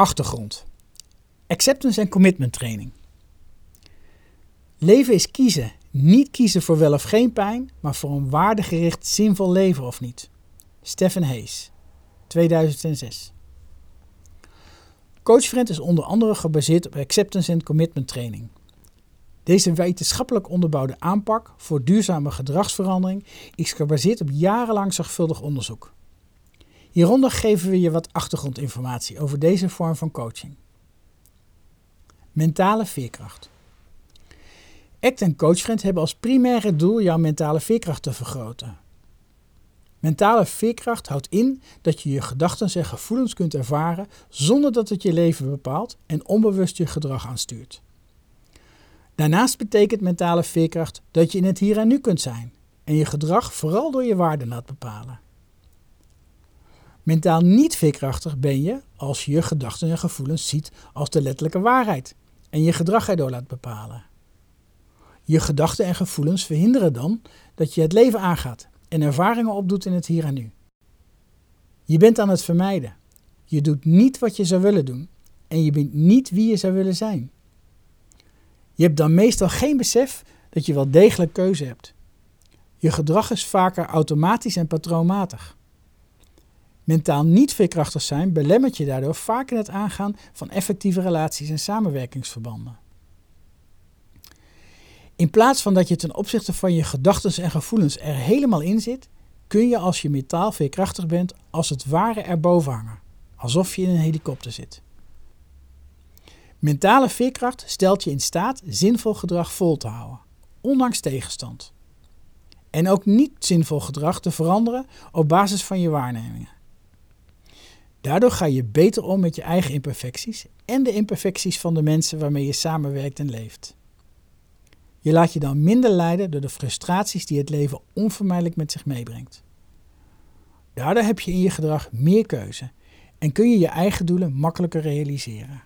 Achtergrond. Acceptance en commitment training. Leven is kiezen. Niet kiezen voor wel of geen pijn, maar voor een waardegericht zinvol leven of niet. Stephen Hayes, 2006. Coachfriend is onder andere gebaseerd op acceptance en commitment training. Deze wetenschappelijk onderbouwde aanpak voor duurzame gedragsverandering is gebaseerd op jarenlang zorgvuldig onderzoek. Hieronder geven we je wat achtergrondinformatie over deze vorm van coaching. Mentale veerkracht. ACT en Coachfriend hebben als primaire doel jouw mentale veerkracht te vergroten. Mentale veerkracht houdt in dat je je gedachten en gevoelens kunt ervaren zonder dat het je leven bepaalt en onbewust je gedrag aanstuurt. Daarnaast betekent mentale veerkracht dat je in het hier en nu kunt zijn en je gedrag vooral door je waarden laat bepalen. Mentaal niet veerkrachtig ben je als je je gedachten en gevoelens ziet als de letterlijke waarheid en je gedrag erdoor laat bepalen. Je gedachten en gevoelens verhinderen dan dat je het leven aangaat en ervaringen opdoet in het hier en nu. Je bent aan het vermijden. Je doet niet wat je zou willen doen en je bent niet wie je zou willen zijn. Je hebt dan meestal geen besef dat je wel degelijk keuze hebt. Je gedrag is vaker automatisch en patroonmatig. Mentaal niet veerkrachtig zijn belemmert je daardoor vaak in het aangaan van effectieve relaties en samenwerkingsverbanden. In plaats van dat je ten opzichte van je gedachten en gevoelens er helemaal in zit, kun je als je mentaal veerkrachtig bent als het ware erboven hangen, alsof je in een helikopter zit. Mentale veerkracht stelt je in staat zinvol gedrag vol te houden, ondanks tegenstand. En ook niet zinvol gedrag te veranderen op basis van je waarnemingen. Daardoor ga je beter om met je eigen imperfecties en de imperfecties van de mensen waarmee je samenwerkt en leeft. Je laat je dan minder leiden door de frustraties die het leven onvermijdelijk met zich meebrengt. Daardoor heb je in je gedrag meer keuze en kun je je eigen doelen makkelijker realiseren.